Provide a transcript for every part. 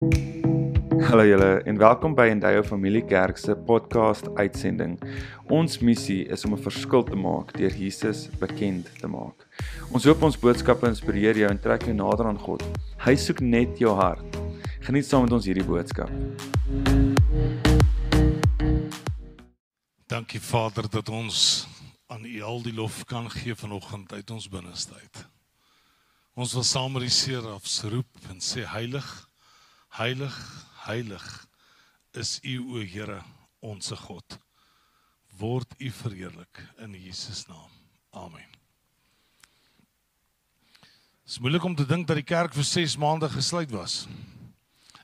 Hallo julle en welkom by Endeavour Familie Kerk se podcast uitsending. Ons missie is om 'n verskil te maak deur Jesus bekend te maak. Ons hoop ons boodskappe inspireer jou en trek jou nader aan God. Hy soek net jou hart. Geniet saam met ons hierdie boodskap. Dankie Vader dat ons aan U al die lof kan gee vanoggend uit ons binneste uit. Ons wil saam met die Here afroep en sê heilig, heilig, heilig is U o Here, onsse God. Word U verheerlik in Jesus naam. Amen. Dit is moeilik om te dink dat die kerk vir 6 maande gesluit was.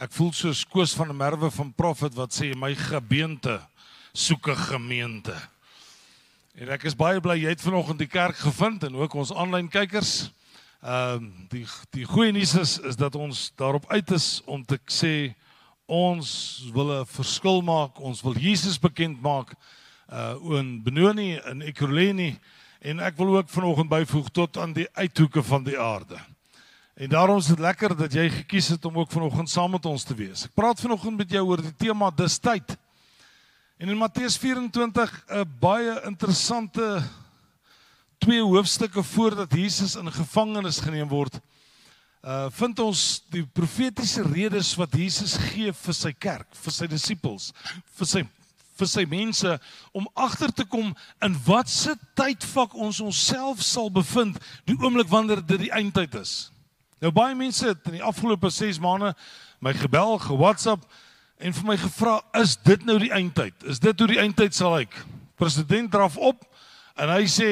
Ek voel soos Koos van der Merwe van Prophet wat sê my gebeente soek 'n gemeente. En ek is baie bly jy het vanoggend die kerk gevind en ook ons aanlyn kykers. Ehm um, die die goeie nuus is is dat ons daarop uit is om te sê ons wil 'n verskil maak, ons wil Jesus bekend maak uh in Benoni en Ekurhuleni en ek wil ook vanoggend byvoeg tot aan die uithoeke van die aarde. En daarom is dit lekker dat jy gekies het om ook vanoggend saam met ons te wees. Ek praat vanoggend met jou oor die tema dis tyd. En in Matteus 24 'n baie interessante twee hoofstukke voordat Jesus in gevangenis geneem word, uh vind ons die profetiese redes wat Jesus gee vir sy kerk, vir sy disippels, vir sy vir sy mense om agter te kom in watter tydvak ons onsself sal bevind die oomblik wanneer dit die eindtyd is. Nou baie mense het in die afgelope 6 maande my gebel, ge-WhatsApp en vir my gevra, is dit nou die eindtyd? Is dit hoe die eindtyd sal lyk? President draf op en hy sê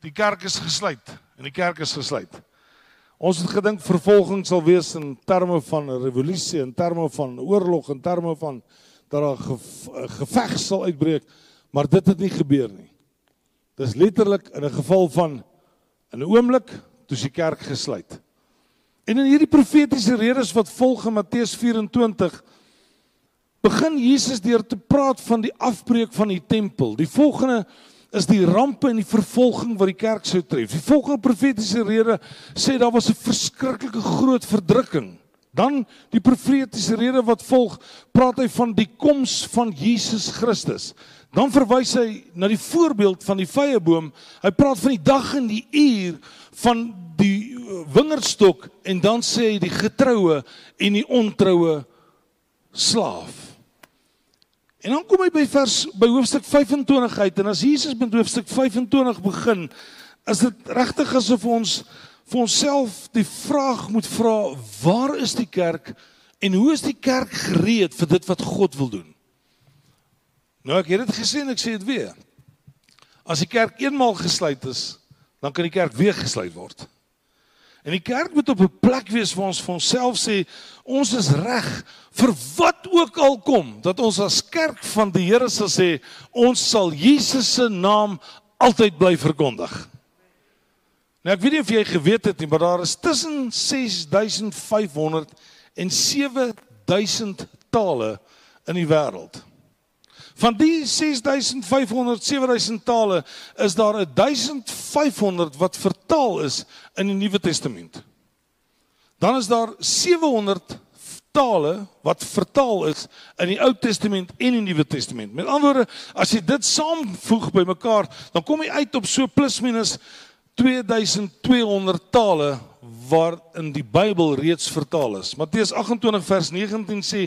die kerk is gesluit en die kerk is gesluit. Ons het gedink vervolging sal wees in terme van 'n revolusie, in terme van oorlog, in terme van dat daar 'n geveg sal uitbreek, maar dit het nie gebeur nie. Dis letterlik in 'n geval van in 'n oomblik toe die kerk gesluit. En in hierdie profetiese redes wat volg in Matteus 24 begin Jesus deur te praat van die afbreek van die tempel. Die volgende is die rampe en die vervolging wat die kerk sou tref. Die volgende profetiese rede sê daar was 'n verskriklike groot verdrukking. Dan die profetiese rede wat volg, praat hy van die koms van Jesus Christus. Dan verwys hy na die voorbeeld van die vyeboom. Hy praat van die dag en die uur van die wingerdstok en dan sê hy die getroue en die ontroue slaaf. En dan kom hy by vers by hoofstuk 25 uit en as Jesus met hoofstuk 25 begin, is dit regtig asof ons vir onsself die vraag moet vra, waar is die kerk en hoe is die kerk gereed vir dit wat God wil doen? Nou ek het dit gesê en ek sê dit weer. As die kerk eenmaal gesluit is, dan kan die kerk weer gesluit word. En die kerk moet op 'n plek wees waar ons vir onsself sê ons is reg vir wat ook al kom dat ons as kerk van die Here sal sê ons sal Jesus se naam altyd bly verkondig. Nou ek weet nie of jy geweet het nie, maar daar is tussen 6500 en 7000 tale in die wêreld. Van die 6500 7000 tale is daar 1500 wat vertaal is in die Nuwe Testament. Dan is daar 700 tale wat vertaal is in die Ou Testament en die Nuwe Testament. Met ander woorde, as jy dit saamvoeg bymekaar, dan kom jy uit op so plus minus 2200 tale waarin die Bybel reeds vertaal is. Matteus 28 vers 19 sê: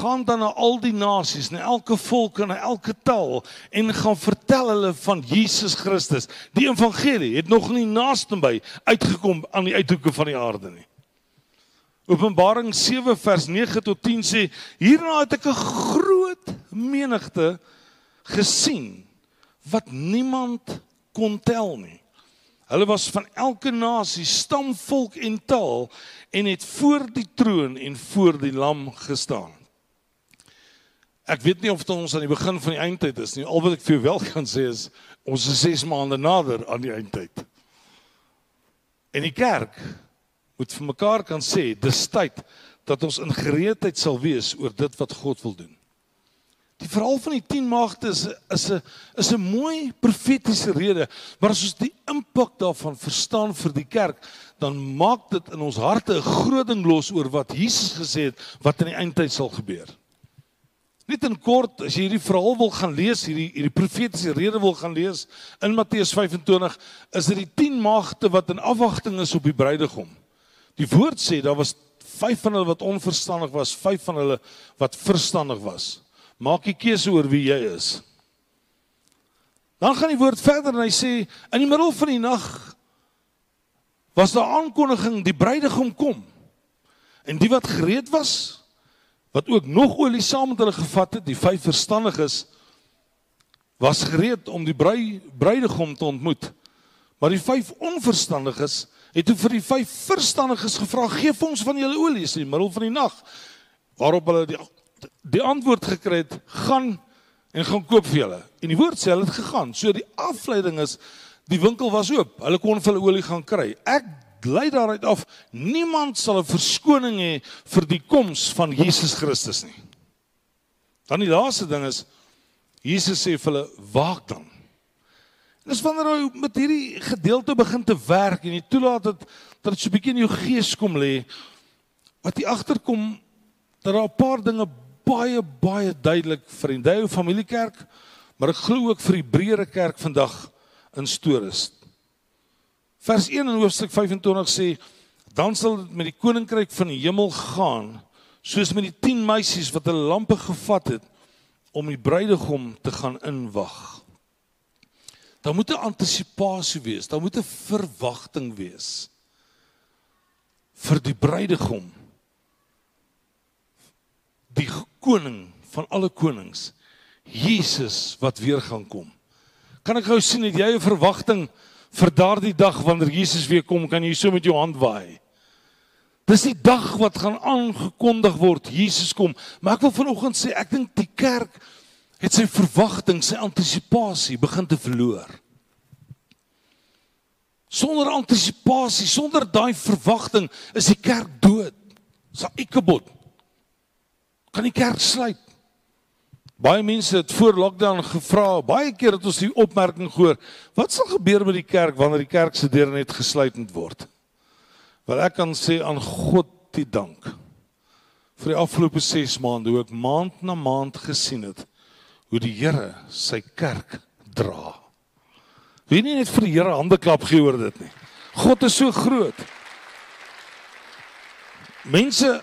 "Gaan dan na al die nasies, na elke volk en na elke taal en gaan vertel hulle van Jesus Christus. Die evangelie het nog nie naaste by uitgekom aan die uithoeke van die aarde nie." Openbaring 7 vers 9 tot 10 sê: "Hierna het ek 'n groot menigte gesien wat niemand kon tel nie." Hulle was van elke nasie, stam, volk en taal en het voor die troon en voor die lam gestaan. Ek weet nie of dit ons aan die begin van die eindtyd is nie. Al wat ek vir jou wel kan sê is ons is 6 maande nader aan die eindtyd. En die kerk moet vir mekaar kan sê dis tyd dat ons in gereedheid sal wees oor dit wat God wil doen. Die verhaal van die 10 maagde is is 'n is 'n mooi profetiese rede, maar as ons die impak daarvan verstaan vir die kerk, dan maak dit in ons harte 'n groot ding los oor wat Jesus gesê het wat in die eindtyd sal gebeur. Net in kort, as jy hierdie verhaal wil gaan lees, hierdie hierdie profetiese rede wil gaan lees in Matteus 25, is dit die 10 maagde wat in afwagting is op die bruidegom. Die woord sê daar was 5 van hulle wat onverstandig was, 5 van hulle wat verstandig was. Maak 'n keuse oor wie jy is. Dan gaan die woord verder en hy sê in die middel van die nag was daar aankondiging die bruidegom kom. En die wat gereed was wat ook nog olie saam met hulle gevat het, die vyf verstandiges was gereed om die brui, bruidegom te ontmoet. Maar die vyf onverstandiges het toe vir die vyf verstandiges gevra: "Geef ons van julle olie in die middel van die nag." Waarop hulle die die antwoord gekry het, gaan en gaan koop vir julle. En die woord sê hulle het gegaan. So die afleiding is die winkel was oop. Hulle kon vir hulle olie gaan kry. Ek lei daaruit af niemand sal 'n verskoning hê vir die koms van Jesus Christus nie. Dan die laaste ding is Jesus sê vir hulle waak dan. Dis wanneer jy met hierdie gedeelte begin te werk en jy toelaat dat dat dit so 'n bietjie in jou gees kom lê wat jy agterkom dat daar 'n paar dinge baie baie duidelik vir die Deo Familiekerk, maar ek glo ook vir die breëre kerk vandag in Storis. Vers 1 in hoofstuk 25 sê dan sal dit met die koninkryk van die hemel gaan soos met die 10 meisies wat hulle lampe gevat het om die bruidegom te gaan inwag. Daar moet 'n antisisipasie wees, daar moet 'n verwagting wees vir die bruidegom die koning van alle konings, Jesus wat weer gaan kom. Kan ek gou sien het jy 'n verwagting vir daardie dag wanneer Jesus weer kom? Kan jy so met jou hand waai? Dis die dag wat gaan aangekondig word Jesus kom. Maar ek wil vanoggend sê ek dink die kerk het sy verwagting, sy antisipasie begin te verloor. Sonder antisipasie, sonder daai verwagting is die kerk dood. Dis 'n ikebot kan die kerk sluit. Baie mense het voor lockdown gevra, baie keer het ons die opmerking gehoor, wat sal gebeur met die kerk wanneer die kerk se deure net gesluit moet word? Wel ek kan sê aan God die dank vir die afgelope 6 maande hoe ek maand na maand gesien het hoe die Here sy kerk dra. Wie nie net vir die Here hande klap gee oor dit nie. God is so groot. Mense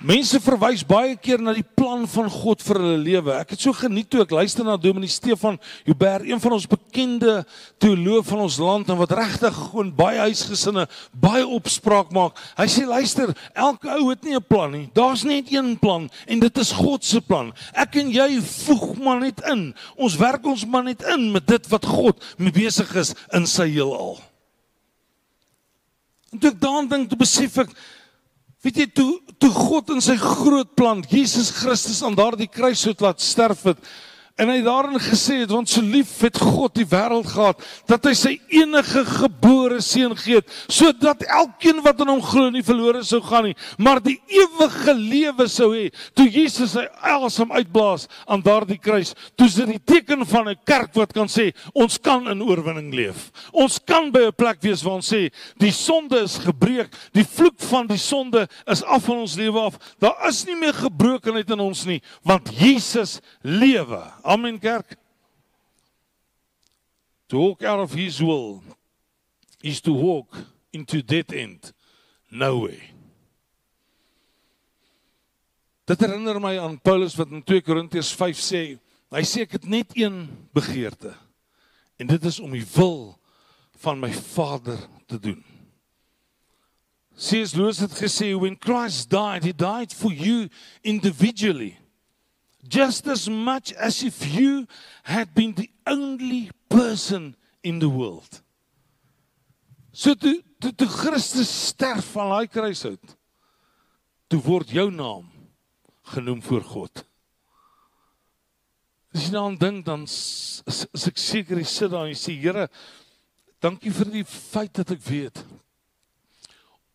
Mense verwys baie keer na die plan van God vir hulle lewe. Ek het so geniet toe ek luister na Dominee Stefan Joubert, een van ons bekende teoloë van ons land en wat regtig gewoon baie huisgesinne baie opspraak maak. Hy sê luister, elke ou het nie 'n plan nie. Daar's net een plan en dit is God se plan. Ek en jy voeg maar net in. Ons werk ons maar net in met dit wat God mee besig is in sy heelal. En toe ek daaraan dink, toe besef ek Weet jy toe toe God in sy groot plan Jesus Christus aan daardie kruis het laat sterf het En hy daarin gesê het want so lief het God die wêreld gehad dat hy sy enige gebore seun gee sodat elkeen wat in hom glo nie verlore sou gaan nie maar die ewige lewe sou hê. Toe Jesus sy asem uitblaas aan daardie kruis, toe is dit die teken van 'n kerk wat kan sê ons kan in oorwinning leef. Ons kan by 'n plek wees waar ons sê die sonde is gebreek, die vloek van die sonde is af van ons lewe af. Daar is nie meer gebrokenheid in ons nie want Jesus lewe. Amen kerk. To walk out of his will is to walk into dead end. No way. Dit herinner my aan Paulus wat in 2 Korintiërs 5 sê, hy sê ek het net een begeerte en dit is om die wil van my Vader te doen. C.S. Lewis het gesê when Christ died, he died for you individually just as much as if you had been the only person in the world. So toe toe, toe Christus sterf van daai kruis uit, toe word jou naam genoem voor God. As jy dan dink dan is, is ek seker jy sit daar en jy sê Here, dankie vir die feit dat ek weet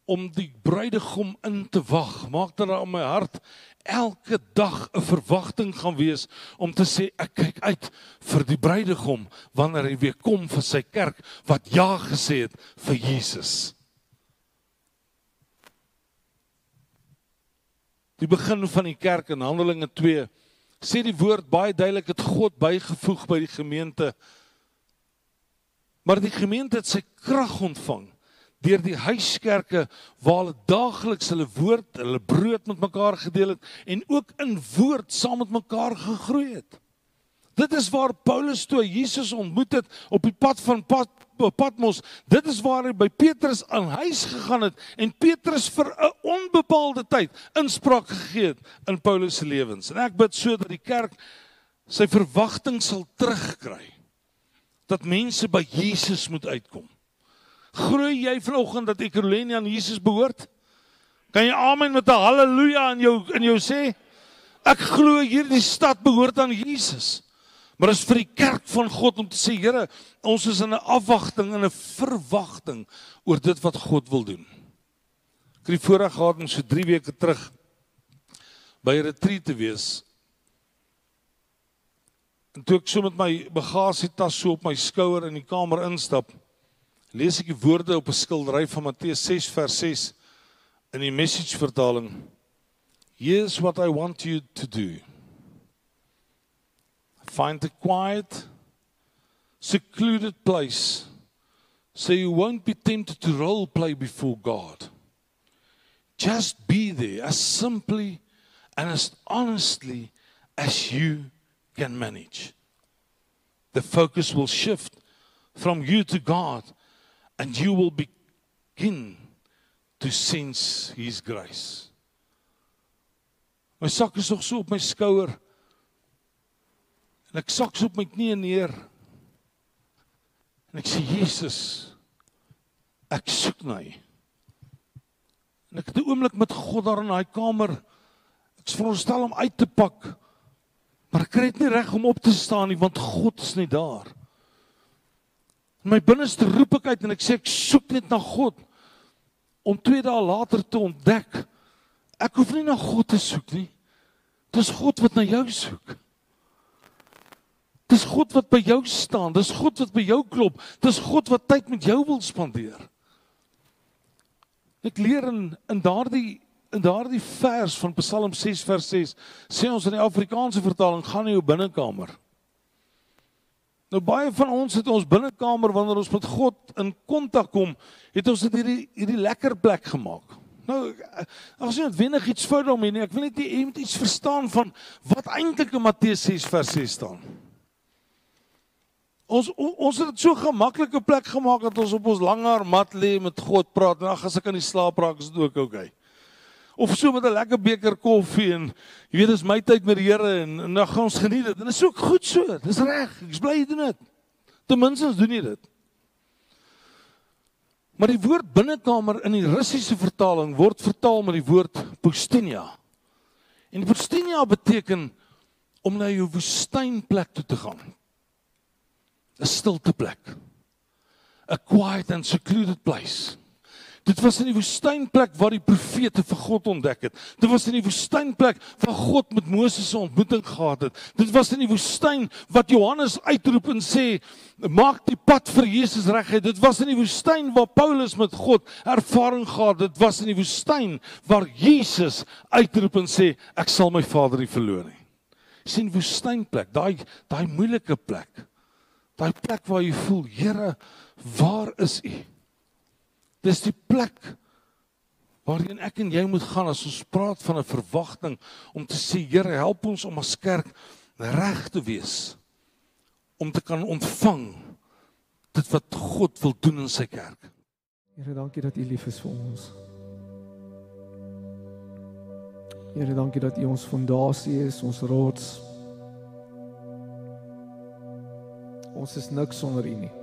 om die bruidegom in te wag. Maak dat daar in my hart elke dag 'n verwagting gaan wees om te sê ek kyk uit vir die bruidegom wanneer hy weer kom vir sy kerk wat ja gesê het vir Jesus. Die begin van die kerk in Handelinge 2 sê die woord baie duidelik het God bygevoeg by die gemeente. Maar die gemeente het sy krag ontvang deur die huiskerke waar hulle daagliks hulle woord, hulle brood met mekaar gedeel het en ook in woord saam met mekaar gegroei het. Dit is waar Paulus toe Jesus ontmoet het op die pad van Pat, Patmos. Dit is waar hy by Petrus aan huis gegaan het en Petrus vir 'n onbepaalde tyd inspraak gegee het in Paulus se lewens. En ek bid sodat die kerk sy verwagting sal terugkry dat mense by Jesus moet uitkom. Groei jy vanoggend dat Ekurhuleni aan Jesus behoort? Kan jy amen met 'n haleluja in jou in jou sê? Ek glo hierdie stad behoort aan Jesus. Maar dit is vir die kerk van God om te sê, Here, ons is in 'n afwagting en 'n verwagting oor dit wat God wil doen. Ek het die voorreg gehad om so 3 weke terug by 'n retreat te wees. En toe ek so met my bagasietas so op my skouer in die kamer instap, lees ek die woorde op 'n skildery van Matteus 6 vers 6 in die message vertaling. Here's what I want you to do. Find a quiet, secluded place so you won't be tempted to role play before God. Just be there as simply and as honestly as you can manage. The focus will shift from you to God and you will begin to sense his grace. My sak is nog so op my skouer. En ek sak so op my knie neer. En ek sê Jesus, ek soek na U. En ek het 'n oomblik met God daar in daai kamer. Ek veronderstel om uit te pak. Maar ek kry dit nie reg om op te staan nie want God is nie daar. In my binneste roep ek uit en ek sê ek soek net na God om 2 dae later te ontdek ek hoef nie na God te soek nie. Dis God wat na jou soek. Dis God wat by jou staan, dis God wat by jou klop, dis God wat tyd met jou wil spandeer. Ek leer in in daardie in daardie vers van Psalm 6 vers 6 sê ons in die Afrikaanse vertaling gaan in jou binnekamer. Nou baie van ons het ons binnekamer wanneer ons met God in kontak kom, het ons dit hierdie hierdie lekker plek gemaak. Nou as jy net wenig iets fout daarmee nie, ek wil net jy moet iets verstaan van wat eintlik in Matteus 6 vers 6 staan. Ons ons het dit so gemaklike plek gemaak dat ons op ons langer mat lê met God praat. Nou as ek aan die slaap raak, is dit ook oukei. Okay of so met 'n lekker beker koffie en jy weet dis my tyd met die Here en, en nou gaan ons geniet dit. En dit is ook goed so. Dis reg. Ek's bly jy doen dit. Ten minste doen jy dit. Maar die woord binnekamer in die Russiese vertaling word vertaal met die woord pustinia. En pustinia beteken om na jou woestynplek toe te gaan. 'n Stilte plek. A quiet and secluded place. Dit was in die woestynplek waar die profete vir God ontdek het. Dit was in die woestynplek waar God met Moses 'n ontmoeting gehad het. Dit was in die woestyn wat Johannes uitroep en sê: "Maak die pad vir Jesus reguit." Dit was in die woestyn waar Paulus met God ervaring gehad het. Dit was in die woestyn waar Jesus uitroep en sê: "Ek sal my Vader nie verloor nie." Sien woestynplek, daai daai moeilike plek. Daai plek waar jy voel, Here, waar is U? Dis die plek waarheen ek en jy moet gaan as ons praat van 'n verwagting om te sê Here help ons om as kerk reg te wees om te kan ontvang dit wat God wil doen in sy kerk. Here dankie dat U lief is vir ons. Here dankie dat U ons fondasie is, ons rots. Ons is niks sonder U nie.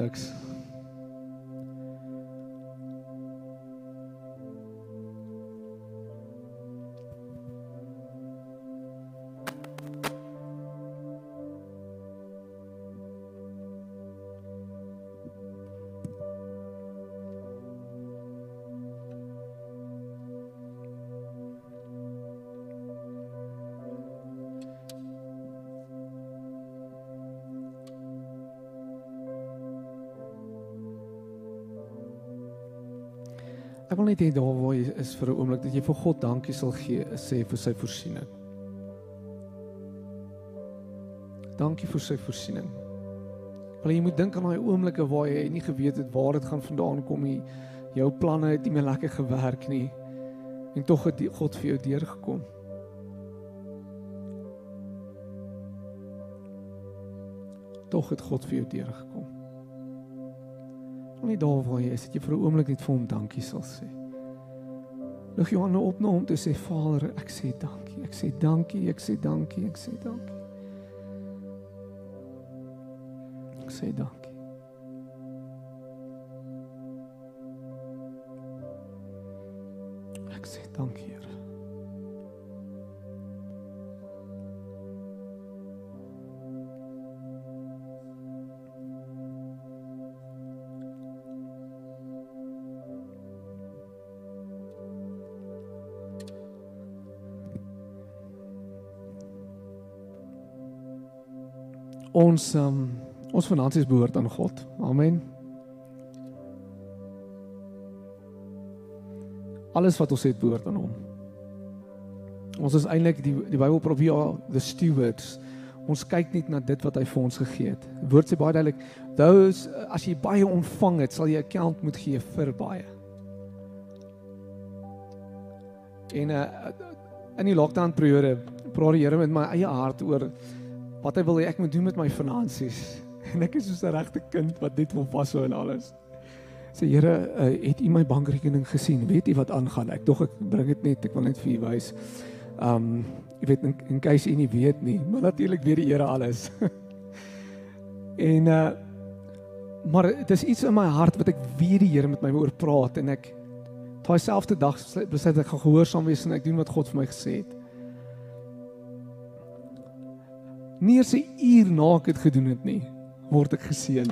Niks. Ek wil net hê daar waar jy is vir 'n oomblik dat jy vir God dankie sal gee, sê vir sy voorsiening. Dankie vir sy voorsiening. Want jy moet dink aan daai oomblikke waar jy nie geweet het waar dit gaan vandaan kom nie. Jou planne het nie meer lekker gewerk nie. En tog het God vir jou deurgekom. Tog het God vir jou deurgekom. Want nie daar waar jy is, dat jy vir 'n oomblik net vir hom dankie sal sê. Lig jou hande op na hom toe sê Vader, ek sê dankie. Ek sê dankie, ek sê dankie, ek sê dankie. Ek sê dankie. Sê dankie, Ons um, ons finansies behoort aan God. Amen. Alles wat ons het behoort aan hom. Ons is eintlik die die Bybel probeer ja, the stewards. Ons kyk net na dit wat hy vir ons gegee het. Die woord sê baie duidelik, those as jy baie ontvang het, sal jy account moet gee vir baie. En uh in die lockdown periode praat die Here met my eie hart oor wat hy wil hê ek moet doen met my finansies. En ek is soos 'n regte kind wat net wil vashou en alles. Sê Here, uh, het U my bankrekening gesien? Weet U wat aangaan? Ek dog ek bring dit net, ek wil net vir U wys. Um jy weet in, in case u nie weet nie, maar natuurlik weet die Here alles. en uh maar dit is iets in my hart wat ek weer die Here met my oor praat en ek daai selfde dag besluit ek gaan gehoorsaam wees en ek doen wat God vir my gesê het. Nie eers 'n uur na ek dit gedoen het nie, word ek geseën.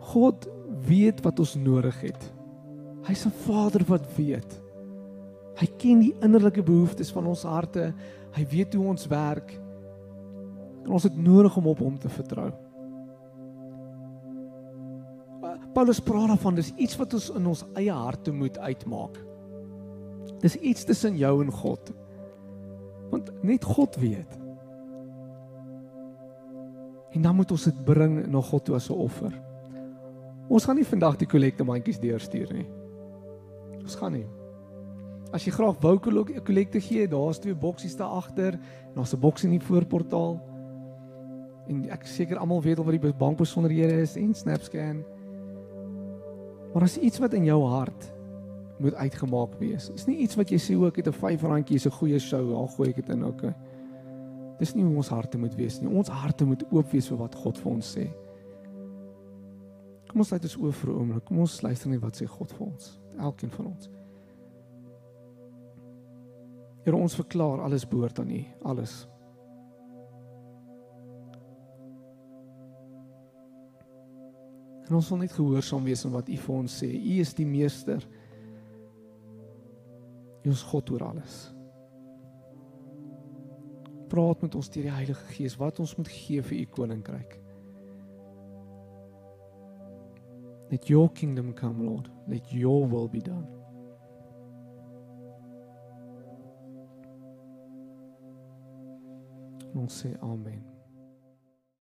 God weet wat ons nodig het. Hy's 'n Vader wat weet. Hy ken die innerlike behoeftes van ons harte. Hy weet hoe ons werk. En ons het nodig om op hom te vertrou. Paulus praat daarvan dis iets wat ons in ons eie harte moet uitmaak. Dis iets tussen jou en God. Want net God weet. En dan moet ons dit bring na God toe as 'n offer. Ons gaan nie vandag die kollekte mandjies deurstuur nie. Ons gaan nie. As jy graag wou kollekte gee, daar's twee boksies daar agter en daar's 'n boks in die voorportaal. En ek seker almal weet al wat die bankbesonderhede is en SnapScan. Maar as iets wat in jou hart moet uitgemaak wees. Dis nie iets wat jy sê ook het 'n R5 is 'n goeie show, al gooi ek dit in, okay. Dis nie hoe ons harte moet wees nie. Ons harte moet oop wees vir wat God vir ons sê. Kom ons sluit ons oë vir 'n oomblik. Kom ons luister net wat sê God vir ons. Elkeen van ons. Here ons verklaar alles behoort aan U, alles. En ons wil net gehoorsaam wees aan wat U vir ons sê. U is die meester. U is God oor alles. Praat met ons deur die Heilige Gees wat ons moet gee vir U koninkryk. Let your kingdom come, Lord. Let your will be done. Ons sê amen.